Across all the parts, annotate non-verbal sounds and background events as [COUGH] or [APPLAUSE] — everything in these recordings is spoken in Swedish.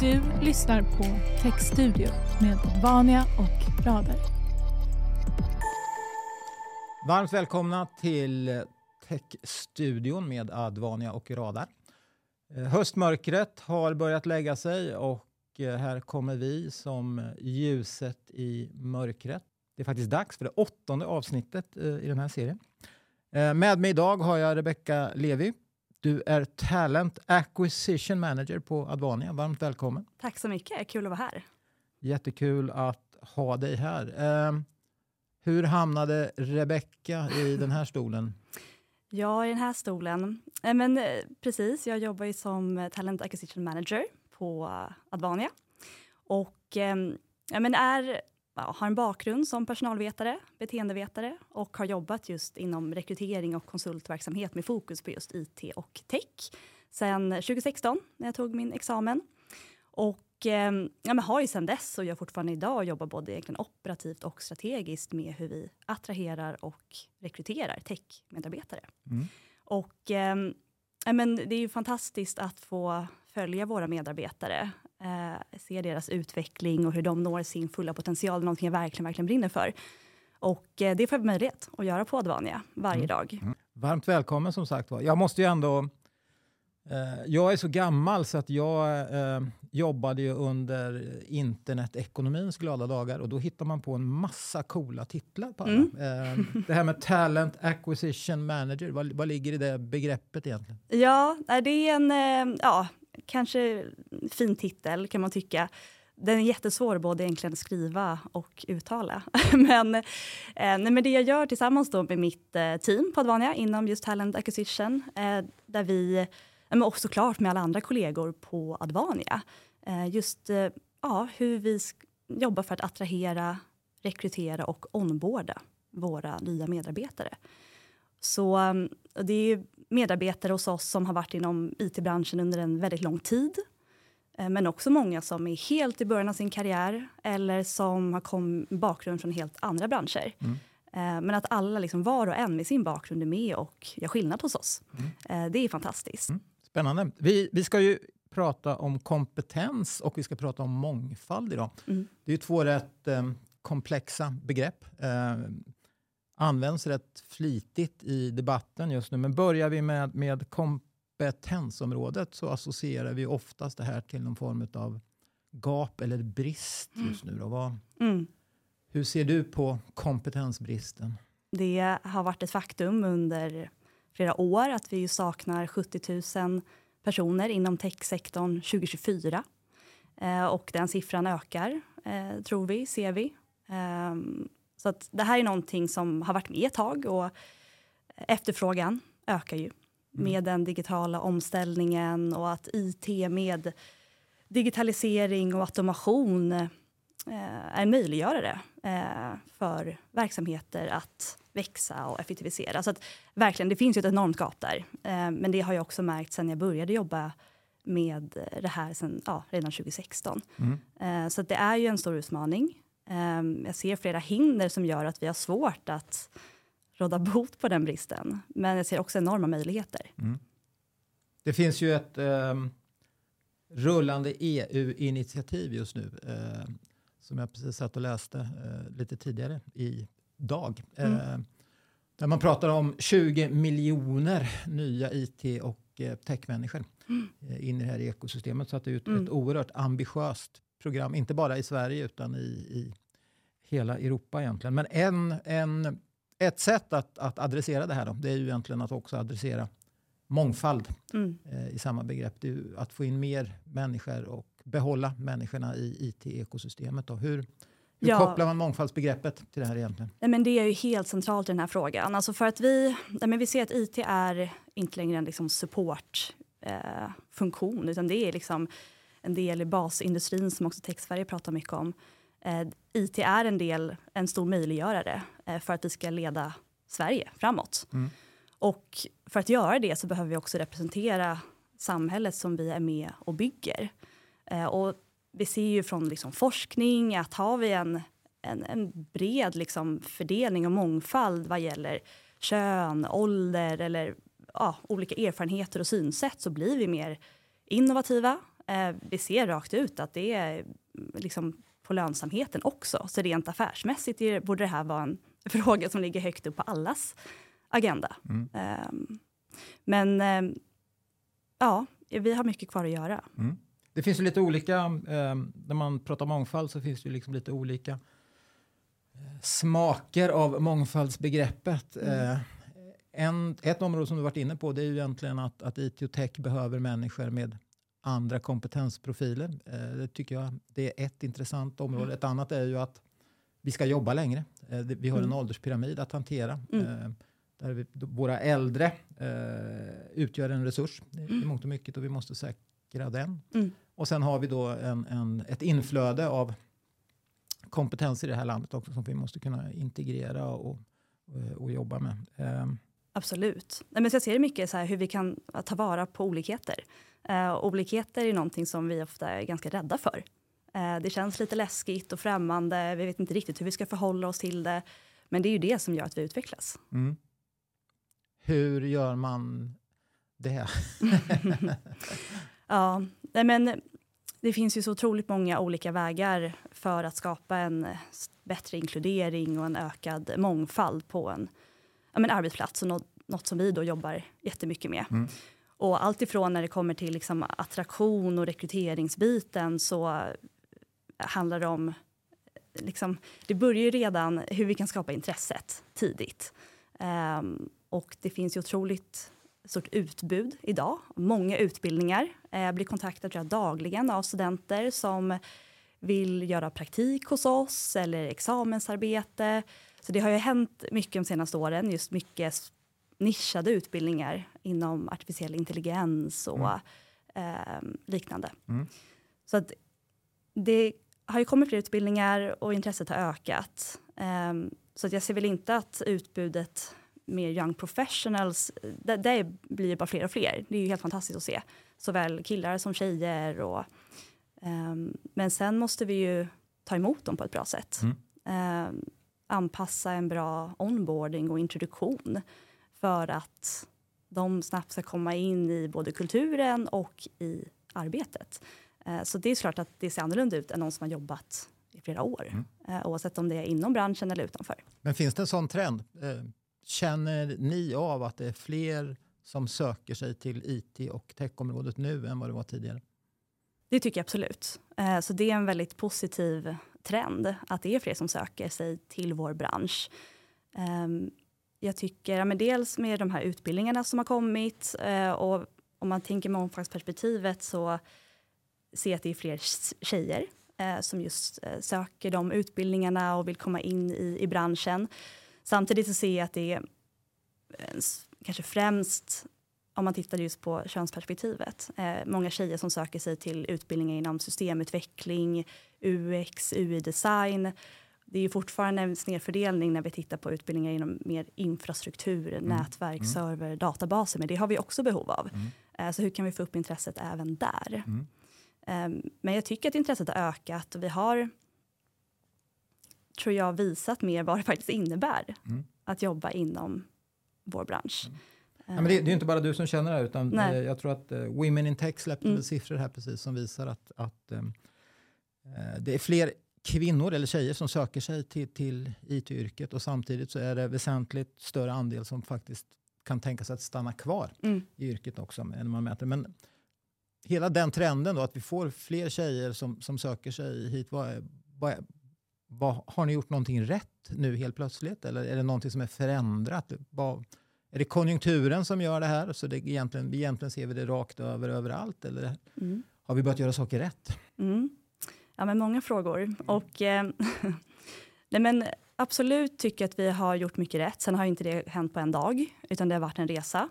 Du lyssnar på Textstudio med Vania och Rader. Varmt välkomna till Techstudion med Advania och Radar. Eh, höstmörkret har börjat lägga sig och eh, här kommer vi som ljuset i mörkret. Det är faktiskt dags för det åttonde avsnittet eh, i den här serien. Med mig idag har jag Rebecka Levi. Du är Talent Acquisition Manager på Advania. Varmt välkommen. Tack så mycket. Kul att vara här. Jättekul att ha dig här. Hur hamnade Rebecka i den här stolen? Ja, i den här stolen. Eh, men, eh, precis, jag jobbar ju som Talent Acquisition Manager på Advania. Och eh, ja, men är, har en bakgrund som personalvetare, beteendevetare och har jobbat just inom rekrytering och konsultverksamhet med fokus på just IT och tech sen 2016 när jag tog min examen. Och eh, ja, men har ju sedan dess och gör fortfarande idag jobbar både egentligen operativt och strategiskt med hur vi attraherar och rekryterar tech-medarbetare. Mm. Och eh, men det är ju fantastiskt att få följa våra medarbetare, eh, se deras utveckling och hur de når sin fulla potential, någonting jag verkligen, verkligen brinner för. Och eh, det får jag möjlighet att göra på Advania varje mm. dag. Mm. Varmt välkommen som sagt var. Jag måste ju ändå Eh, jag är så gammal så att jag eh, jobbade ju under internetekonomins glada dagar och då hittar man på en massa coola titlar på alla. Mm. Eh, det här med Talent Acquisition Manager, vad, vad ligger i det begreppet egentligen? Ja, det är en eh, ja, kanske fin titel kan man tycka. Den är jättesvår både egentligen att skriva och uttala. [LAUGHS] men, eh, nej, men det jag gör tillsammans då med mitt eh, team på Advania inom just Talent Acquisition, eh, där vi men också såklart med alla andra kollegor på Advania. Eh, just eh, ja, hur vi jobbar för att attrahera, rekrytera och onboarda våra nya medarbetare. Så det är medarbetare hos oss som har varit inom IT-branschen under en väldigt lång tid. Eh, men också många som är helt i början av sin karriär eller som har kom bakgrund från helt andra branscher. Mm. Men att alla, liksom, var och en med sin bakgrund, är med och gör skillnad hos oss. Mm. Det är fantastiskt. Mm. Spännande. Vi, vi ska ju prata om kompetens och vi ska prata om mångfald idag. Mm. Det är två rätt eh, komplexa begrepp. Eh, används rätt flitigt i debatten just nu. Men börjar vi med, med kompetensområdet så associerar vi oftast det här till någon form av gap eller brist mm. just nu. Då. Vad, mm. Hur ser du på kompetensbristen? Det har varit ett faktum under flera år att vi saknar 70 000 personer inom techsektorn 2024. Eh, och den siffran ökar, eh, tror vi, ser vi. Eh, så att det här är någonting som har varit med ett tag och efterfrågan ökar ju mm. med den digitala omställningen och att IT med digitalisering och automation eh, är en möjliggörare eh, för verksamheter att växa och effektivisera. Så att, verkligen, det finns ju ett enormt gap där. Eh, men det har jag också märkt sen jag började jobba med det här sen, ja, redan 2016. Mm. Eh, så det är ju en stor utmaning. Eh, jag ser flera hinder som gör att vi har svårt att råda bot på den bristen. Men jag ser också enorma möjligheter. Mm. Det finns ju ett um, rullande EU-initiativ just nu eh, som jag precis satt och läste eh, lite tidigare i dag. Mm. Där man pratar om 20 miljoner nya IT och eh, techmänniskor mm. eh, in i det här ekosystemet. Så att det är ett, mm. ett oerhört ambitiöst program, inte bara i Sverige utan i, i hela Europa egentligen. Men en, en, ett sätt att, att adressera det här då, det är ju egentligen att också adressera mångfald mm. eh, i samma begrepp. Det är att få in mer människor och behålla människorna i IT-ekosystemet. Hur, hur ja. kopplar man mångfaldsbegreppet till det här egentligen? Nej, men det är ju helt centralt i den här frågan. Alltså för att vi, nej, men vi ser att IT är inte längre en liksom supportfunktion eh, utan det är liksom en del i basindustrin som också Tech-Sverige pratar mycket om. Eh, IT är en del, en stor möjliggörare eh, för att vi ska leda Sverige framåt. Mm. Och för att göra det så behöver vi också representera samhället som vi är med och bygger. Eh, och vi ser ju från liksom forskning att har vi en, en, en bred liksom fördelning och mångfald vad gäller kön, ålder eller ja, olika erfarenheter och synsätt så blir vi mer innovativa Eh, vi ser rakt ut att det är liksom på lönsamheten också. Så rent affärsmässigt borde det här vara en [LAUGHS] fråga som ligger högt upp på allas agenda. Mm. Um, men um, ja, vi har mycket kvar att göra. Mm. Det finns ju lite olika, eh, när man pratar mångfald så finns det ju liksom lite olika eh, smaker av mångfaldsbegreppet. Mm. Eh, en, ett område som du varit inne på det är ju egentligen att, att IT och tech behöver människor med andra kompetensprofiler. Eh, det tycker jag det är ett intressant område. Mm. Ett annat är ju att vi ska jobba längre. Eh, vi har en mm. ålderspyramid att hantera. Mm. Eh, där vi, våra äldre utgör en resurs i mm. mångt och mycket och vi måste säkra den. Mm. Och sen har vi då en, en, ett inflöde av kompetens i det här landet också som vi måste kunna integrera och, och, och jobba med. Absolut. Nej, men jag ser mycket så här hur vi kan ta vara på olikheter. Uh, olikheter är någonting som vi ofta är ganska rädda för. Uh, det känns lite läskigt och främmande. Vi vet inte riktigt hur vi ska förhålla oss till det. Men det är ju det som gör att vi utvecklas. Mm. Hur gör man det? [LAUGHS] ja, men det finns ju så otroligt många olika vägar för att skapa en bättre inkludering och en ökad mångfald på en ja, men arbetsplats och något, något som vi då jobbar jättemycket med. Mm. Och allt ifrån när det kommer till liksom attraktion och rekryteringsbiten så handlar det om... Liksom, det börjar ju redan hur vi kan skapa intresset tidigt. Um, och det finns ju otroligt stort utbud idag. Många utbildningar. Eh, jag blir kontaktad jag, dagligen av studenter som vill göra praktik hos oss eller examensarbete. Så det har ju hänt mycket de senaste åren, just mycket nischade utbildningar inom artificiell intelligens och mm. eh, liknande. Mm. Så att det har ju kommit fler utbildningar och intresset har ökat. Eh, så att jag ser väl inte att utbudet med young professionals, det, det, blir bara fler och fler. Det är ju helt fantastiskt att se. Såväl killar som tjejer. Och, eh, men sen måste vi ju ta emot dem på ett bra sätt. Mm. Eh, anpassa en bra onboarding och introduktion för att de snabbt ska komma in i både kulturen och i arbetet. Eh, så det är klart att det ser annorlunda ut än någon som har jobbat i flera år, mm. Eh, oavsett om det är inom branschen eller utanför. Men finns det en sån trend? Eh, känner ni av att det är fler som söker sig till IT och techområdet nu än vad det var tidigare? Det tycker jag absolut. Så det är en väldigt positiv trend att det är fler som söker sig till vår bransch. Jag tycker, ja, men dels med de här utbildningarna som har kommit eh, och om man tänker mångfaldsperspektivet så ser jag att det är fler tjejer eh, som just eh, söker de utbildningarna och vill komma in i, i branschen. Samtidigt så ser jag att det är kanske främst om man tittar just på könsperspektivet. Eh, många tjejer som söker sig till utbildningar inom systemutveckling, UX, UI-design. Det är ju fortfarande en snedfördelning när vi tittar på utbildningar inom mer infrastruktur, mm. nätverk, mm. server, databaser. Men det har vi också behov av. Mm. Eh, så hur kan vi få upp intresset även där? Eh, men jag tycker att intresset har ökat och vi har tror jag visat mer vad det faktiskt innebär mm. att jobba inom vår bransch. Mm. Ja, men det, det, är inte bara du som känner det, utan eh, jag tror att uh, Women in Tech släppte mm. siffror här precis som visar att, att uh, det är fler kvinnor eller tjejer som söker sig till, till IT-yrket och samtidigt så är det väsentligt större andel som faktiskt kan tänka sig att stanna kvar mm. i yrket också. Än man mäter. Men hela den trenden då, att vi får fler tjejer som, som söker sig hit, vad, vad, vad, har ni gjort någonting rätt nu helt plötsligt? Eller är det någonting som är förändrat? Vad, är det konjunkturen som gör det här? Så det egentligen, egentligen ser vi det rakt över överallt? Eller mm. har vi börjat göra saker rätt? Mm. Ja, men många frågor. Och, eh, [LAUGHS] nej, men absolut tycker att vi har gjort mycket rätt. Sen har inte det hänt på en dag, utan det har varit en resa.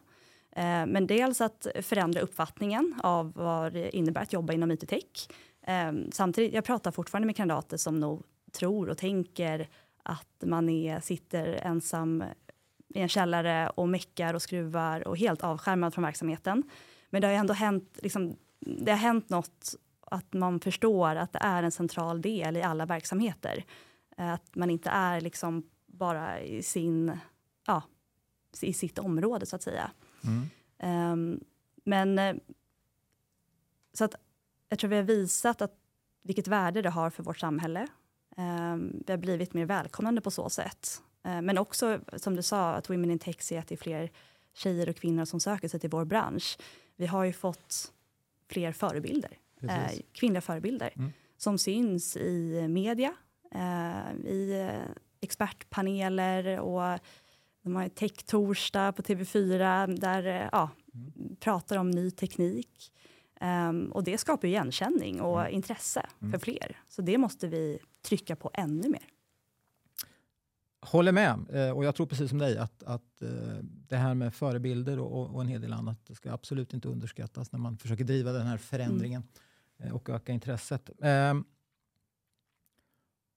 Eh, men dels att förändra uppfattningen av vad det innebär att jobba inom IT-tech. Eh, samtidigt, jag pratar fortfarande med kandidater som nog tror och tänker att man är, sitter ensam i en källare och meckar och skruvar och helt avskärmad från verksamheten. Men det har ändå hänt, liksom, det har hänt något att man förstår att det är en central del i alla verksamheter. Att man inte är liksom bara i, sin, ja, i sitt område, så att säga. Mm. Um, men så att jag tror vi har visat att vilket värde det har för vårt samhälle. Um, vi har blivit mer välkomnande på så sätt. Uh, men också, som du sa, att Women in Tech ser att det är fler tjejer och kvinnor som söker sig till vår bransch. Vi har ju fått fler förebilder, uh, kvinnliga förebilder, mm. som syns i media, uh, i expertpaneler och de har Tech-torsdag på TV4 där ja, mm. pratar om ny teknik. Um, och det skapar igenkänning och mm. intresse mm. för fler. Så det måste vi trycka på ännu mer. Håller med. Eh, och jag tror precis som dig att, att eh, det här med förebilder och, och en hel del annat ska absolut inte underskattas när man försöker driva den här förändringen mm. Och öka intresset. Um,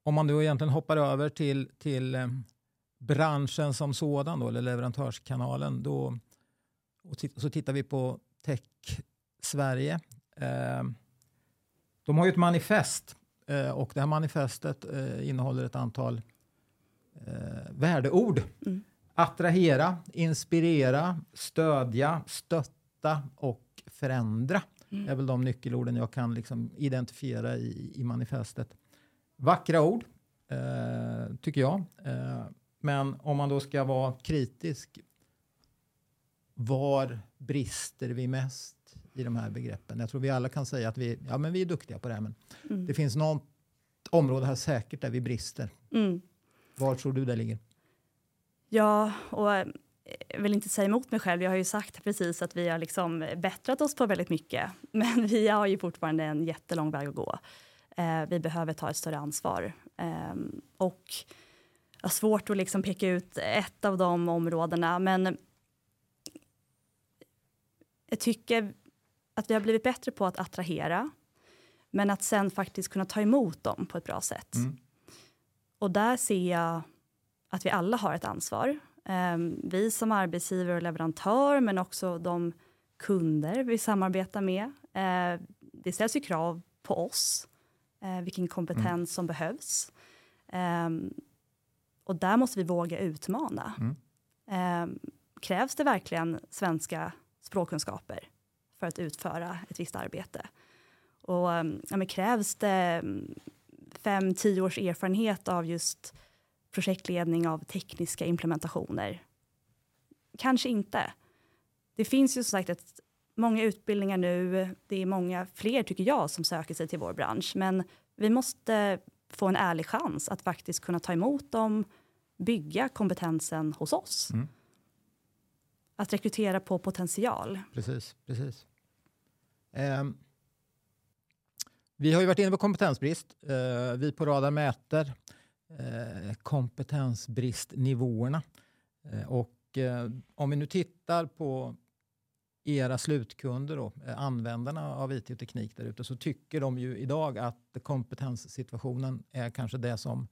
om man då egentligen hoppar över till, till um, branschen som sådan, då, eller leverantörskanalen, då, och så tittar vi på tech Sverige. Eh, de har ju ett manifest eh, och det här manifestet eh, innehåller ett antal eh, värdeord. Mm. Attrahera, inspirera, stödja, stötta och förändra. Mm. är väl de nyckelorden jag kan liksom identifiera i, i manifestet. Vackra ord, eh, tycker jag. Eh, men om man då ska vara kritisk, var brister vi mest? i de här begreppen. Jag tror vi alla kan säga att vi, ja, men vi är duktiga på det här, men mm. det finns något område här säkert där vi brister. Mm. Var tror du det ligger? Ja, och jag vill inte säga emot mig själv. Jag har ju sagt precis att vi har liksom bättrat oss på väldigt mycket. [LAUGHS] Men vi har ju fortfarande en jättelång väg att gå. Eh, vi behöver ta ett större ansvar. Eh, och jag har svårt att liksom peka ut ett av de områdena, men jag tycker att vi har blivit bättre på att attrahera, men att sen faktiskt kunna ta emot dem på ett bra sätt. Mm. Och där ser jag att vi alla har ett ansvar. Um, vi som arbetsgivare och leverantör, men också de kunder vi samarbetar med. Uh, det ställs ju krav på oss, uh, vilken kompetens mm. som behövs. Um, och där måste vi våga utmana. Mm. Um, krävs det verkligen svenska språkkunskaper? för att utföra ett visst arbete. Och ja, krävs det fem, tio års erfarenhet av just projektledning av tekniska implementationer? Kanske inte. Det finns ju som sagt ett, många utbildningar nu. Det är många fler, tycker jag, som söker sig till vår bransch. Men vi måste få en ärlig chans att faktiskt kunna ta emot dem, bygga kompetensen hos oss. Mm. Att rekrytera på potential. Precis, precis. Eh, vi har ju varit inne på kompetensbrist. Eh, vi på Radar mäter Eh, kompetensbristnivåerna. Eh, och eh, om vi nu tittar på era slutkunder, då, användarna av IT och teknik där ute, så tycker de ju idag att kompetenssituationen är kanske det som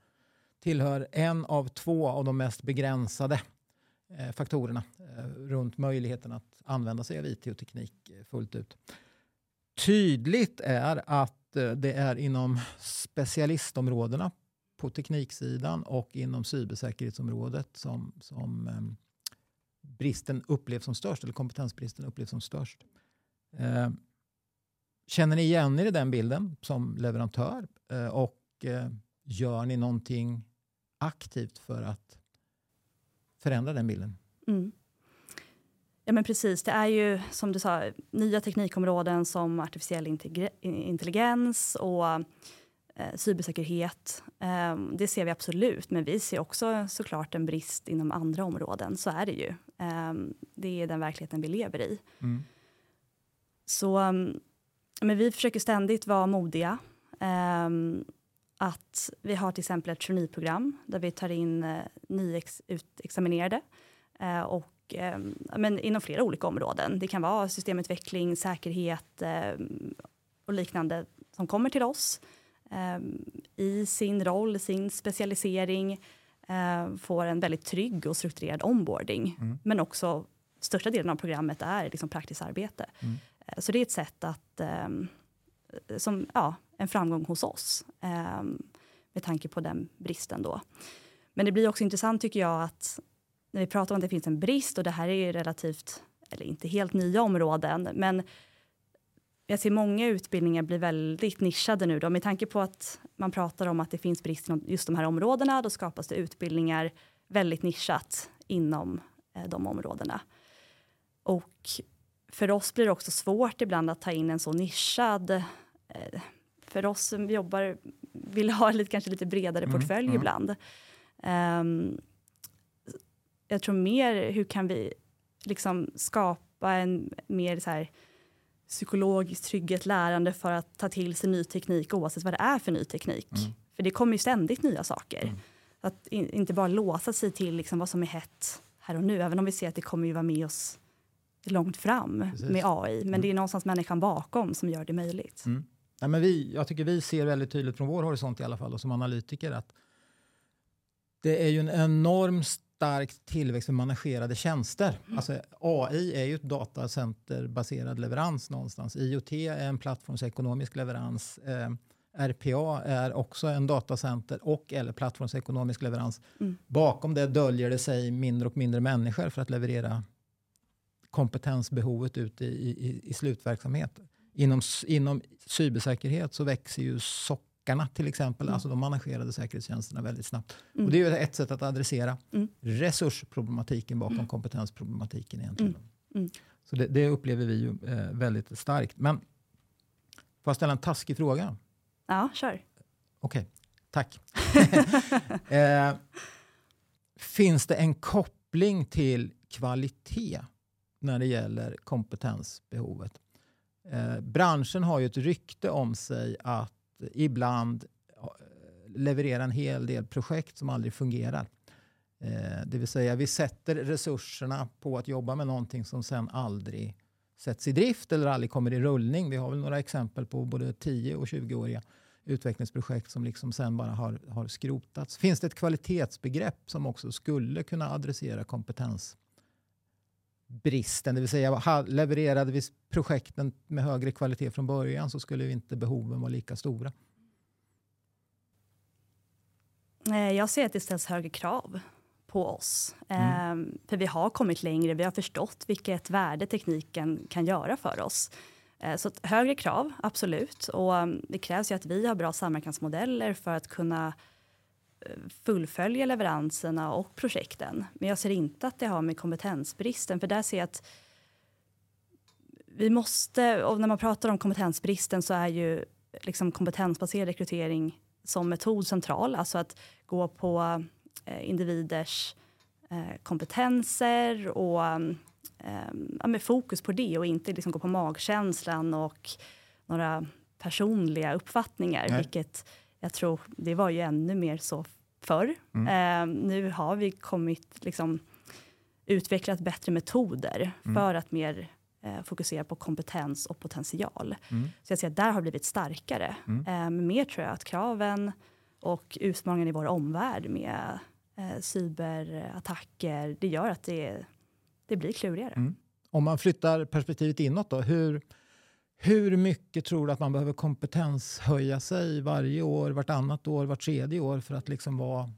tillhör en av två av de mest begränsade faktorerna runt möjligheten att använda sig av IT och teknik fullt ut. Tydligt är att det är inom specialistområdena på tekniksidan och inom cybersäkerhetsområdet som, som eh, bristen upplevs som störst, eller kompetensbristen upplevs som störst. Eh, känner ni igen er i den bilden som leverantör eh, och eh, gör ni någonting aktivt för att förändra den bilden? Mm. Ja men precis, det är ju som du sa nya teknikområden som artificiell intelligens och eh, cybersäkerhet. Eh, det ser vi absolut, men vi ser också såklart en brist inom andra områden. Så är det ju. Eh, det är den verkligheten vi lever i. Mm. Så men vi försöker ständigt vara modiga. Ehm, att vi har till exempel ett traineeprogram där vi tar in eh, nyutexaminerade eh, och men inom flera olika områden. Det kan vara systemutveckling, säkerhet och liknande som kommer till oss i sin roll, sin specialisering eh, får en väldigt trygg och strukturerad onboarding. Mm. Men också största delen av programmet är liksom praktiskt arbete. Mm. Eh, så det är ett sätt att, ehm, som, ja, en framgång hos oss ehm, med tanke på den bristen då. Men det blir också intressant tycker jag att när vi pratar om att det finns en brist och det här är ju relativt, eller inte helt nya områden, men jag ser många utbildningar bli väldigt nischade nu. Då. Med tanke på att man pratar om att det finns brist inom just de här områdena, då skapas det utbildningar väldigt nischat inom eh, de områdena. Och för oss blir det också svårt ibland att ta in en så nischad... Eh, för oss som jobbar vill ha lite, kanske lite bredare mm, portfölj mm. ibland. Um, jag tror mer, hur kan vi liksom skapa en mer så här, psykologiskt trygghet, lärande för att ta till sig ny teknik oavsett vad det är för ny teknik. Mm. För det kommer ju ständigt nya saker. Mm. Att in, inte bara låsa sig till liksom vad som är hett här och nu, även om vi ser att det kommer ju vara med oss långt fram Precis. med AI. Men mm. det är någonstans människan bakom som gör det möjligt. Mm. Ja, men vi, jag tycker vi ser väldigt tydligt från vår horisont i alla fall och som analytiker att det är ju en enorm stark tillväxt för managerade tjänster. Alltså, AI är ju ett datacenterbaserad leverans någonstans. IoT är en plattformsekonomisk leverans. Eh, RPA är också en datacenter och eller plattformsekonomisk leverans. Mm. Bakom det döljer det sig mindre och mindre människor för att leverera kompetensbehovet ute i, i, i slutverksamhet. Inom, inom cybersäkerhet så växer ju sockarna till exempel, mm. alltså de managerade säkerhetstjänsterna väldigt snabbt. Mm. Och det är ett sätt att adressera mm. resursproblematiken bakom mm. kompetensproblematiken egentligen. Mm. Mm. Så det, det, upplever vi ju eh, väldigt starkt. Men får jag ställa en taskig fråga? Ja, kör. Okej, okay. tack. [LAUGHS] eh, finns det en koppling till kvalitet när det gäller kompetensbehovet? Eh, branschen har ju ett rykte om sig att ibland eh, leverera en hel del projekt som aldrig fungerar. Eh, det vill säga vi sätter resurserna på att jobba med någonting som sen aldrig sätts i drift eller aldrig kommer i rullning. Vi har väl några exempel på både 10 och 20-åriga utvecklingsprojekt som liksom sen bara har, har skrotats. Finns det ett kvalitetsbegrepp som också skulle kunna adressera kompetens bristen, det vill säga levererade vi projekten med högre kvalitet från början så skulle inte behoven vara lika stora. Jag ser att det ställs högre krav på oss. Mm. Ehm, för vi har kommit längre, vi har förstått vilket värde tekniken kan göra för oss. Ehm, så högre krav, absolut. Och ehm, det krävs ju att vi har bra samverkansmodeller för att kunna fullfölja leveranserna och projekten. Men jag ser inte att det har med kompetensbristen, för där ser jag att vi måste, och när man pratar om kompetensbristen så är ju liksom kompetensbaserad rekrytering som metod central, alltså att gå på eh, individers eh, kompetenser och eh, ja, med fokus på det och inte liksom gå på magkänslan och några personliga uppfattningar, Nej. vilket jag tror det var ju ännu mer så förr. Mm. Eh, nu har vi kommit liksom utvecklat bättre metoder mm. för att mer eh, fokusera på kompetens och potential. Mm. Så jag ser att där har blivit starkare. Eh, men mer tror jag att kraven och utmaningarna i vår omvärld med eh, cyberattacker, det gör att det, det blir klurigare. Mm. Om man flyttar perspektivet inåt då, hur, hur mycket tror du att man behöver kompetenshöja sig varje år, vartannat år, vart tredje år för att liksom vara,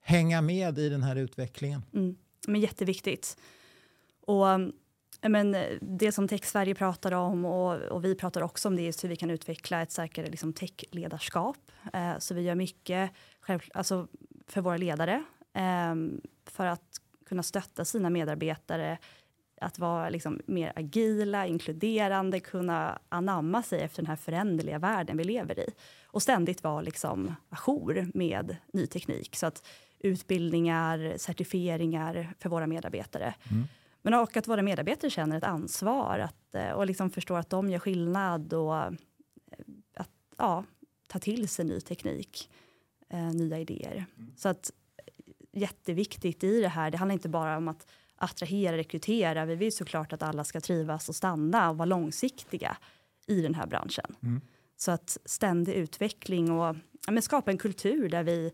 hänga med i den här utvecklingen? Mm. Men jätteviktigt. Och eh, men, eh, det som Tech Sverige pratar om och, och, vi pratar också om det är hur vi kan utveckla ett starkare liksom, tech-ledarskap. Eh, så vi gör mycket själv, alltså, för våra ledare eh, för att kunna stötta sina medarbetare att vara liksom mer agila, inkluderande, kunna anamma sig efter den här föränderliga världen vi lever i. Och ständigt vara liksom ajour med ny teknik. Så att utbildningar, certifieringar för våra medarbetare. Mm. Men och att våra medarbetare känner ett ansvar att, eh, och liksom förstår att de gör skillnad och eh, att ja, ta till sig ny teknik, eh, nya idéer. Mm. Så att jätteviktigt i det här, det handlar inte bara om att attrahera, rekrytera. Vi vill såklart att alla ska trivas och stanna och vara långsiktiga i den här branschen. Mm. Så att ständig utveckling och ja, skapa en kultur där vi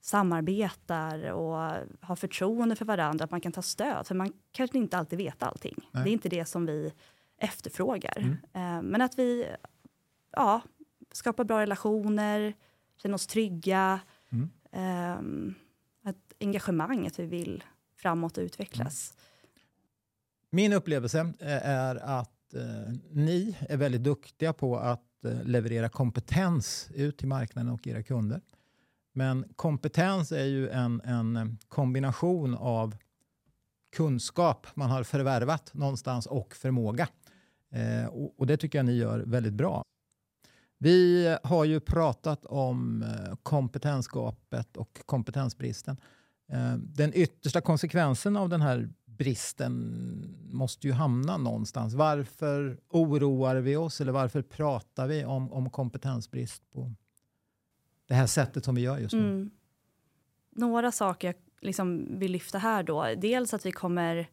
samarbetar och har förtroende för varandra, att man kan ta stöd. För man kanske inte alltid vet allting. Nej. Det är inte det som vi efterfrågar. Mm. Eh, men att vi ja, skapar bra relationer, känner oss trygga. Mm. Eh, ett engagemang, att vi vill framåt och utvecklas. Mm. Min upplevelse eh, är att eh, ni är väldigt duktiga på att eh, leverera kompetens ut till marknaden och era kunder. Men kompetens är ju en, en kombination av kunskap man har förvärvat någonstans och förmåga. Eh, och, och, det tycker jag ni gör väldigt bra. Vi har ju pratat om kompetensgapet och kompetensbristen. Eh, den yttersta konsekvensen av den här bristen måste ju hamna någonstans. Varför oroar vi oss eller varför pratar vi om, om kompetensbrist på det här sättet som vi gör just nu? Mm. Några saker jag liksom vill lyfta här då. Dels att vi kommer,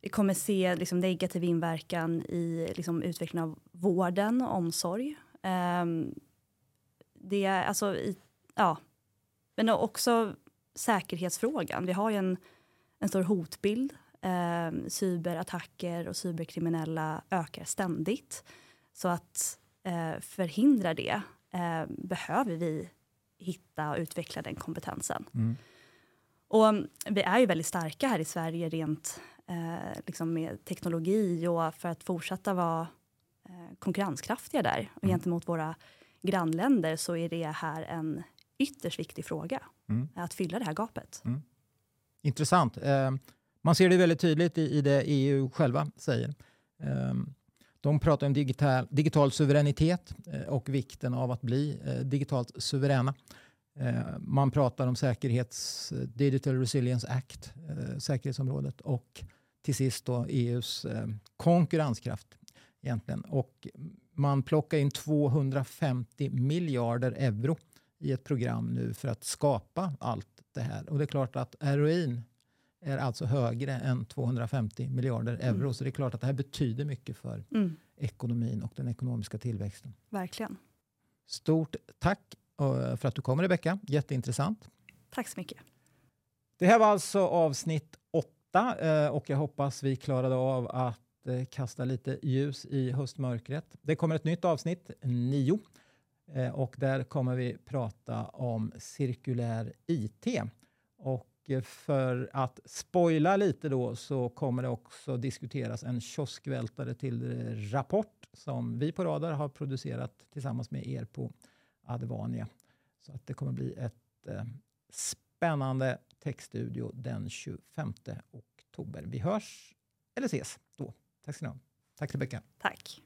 vi kommer se liksom negativ inverkan i liksom utvecklingen av vården och omsorg. Um, det är alltså, i, ja, men också säkerhetsfrågan. Vi har ju en, en stor hotbild. Eh, cyberattacker och cyberkriminella ökar ständigt. Så att eh, förhindra det eh, behöver vi hitta och utveckla den kompetensen. Mm. Och vi är ju väldigt starka här i Sverige rent eh, liksom med teknologi och för att fortsätta vara eh, konkurrenskraftiga där. Och mm. gentemot våra grannländer så är det här en ytterst viktig fråga. Mm. Att fylla det här gapet. Mm. Intressant. Eh, man ser det väldigt tydligt i, det EU själva säger. Eh, de pratar om digital, digital suveränitet eh, och vikten av att bli eh, digitalt suveräna. Man pratar om säkerhets, Digital Resilience Act, säkerhetsområdet och till sist då EUs konkurrenskraft egentligen. Och man plockar in 250 miljarder euro i ett program nu för att skapa allt det här. Och det är klart att ROIn är alltså högre än 250 miljarder euro. Mm. Så det är klart att det här betyder mycket för mm. ekonomin och den ekonomiska tillväxten. Verkligen. Stort tack eh, för att du kom Rebecka. Jätteintressant. Tack så mycket. Det här var alltså avsnitt åtta eh, och jag hoppas vi klarade av att eh, kasta lite ljus i höstmörkret. Det kommer ett nytt avsnitt, nio. Eh, och där kommer vi prata om cirkulär IT. Och eh, för att spoila lite då så kommer det också diskuteras en kioskvältare till eh, Rapport som vi på Radar har producerat tillsammans med er på Advania. Så att det kommer bli ett eh, spännande textstudio den 25 oktober. Vi hörs eller ses då. Tack ska ni ha. Tack Rebecka. Tack.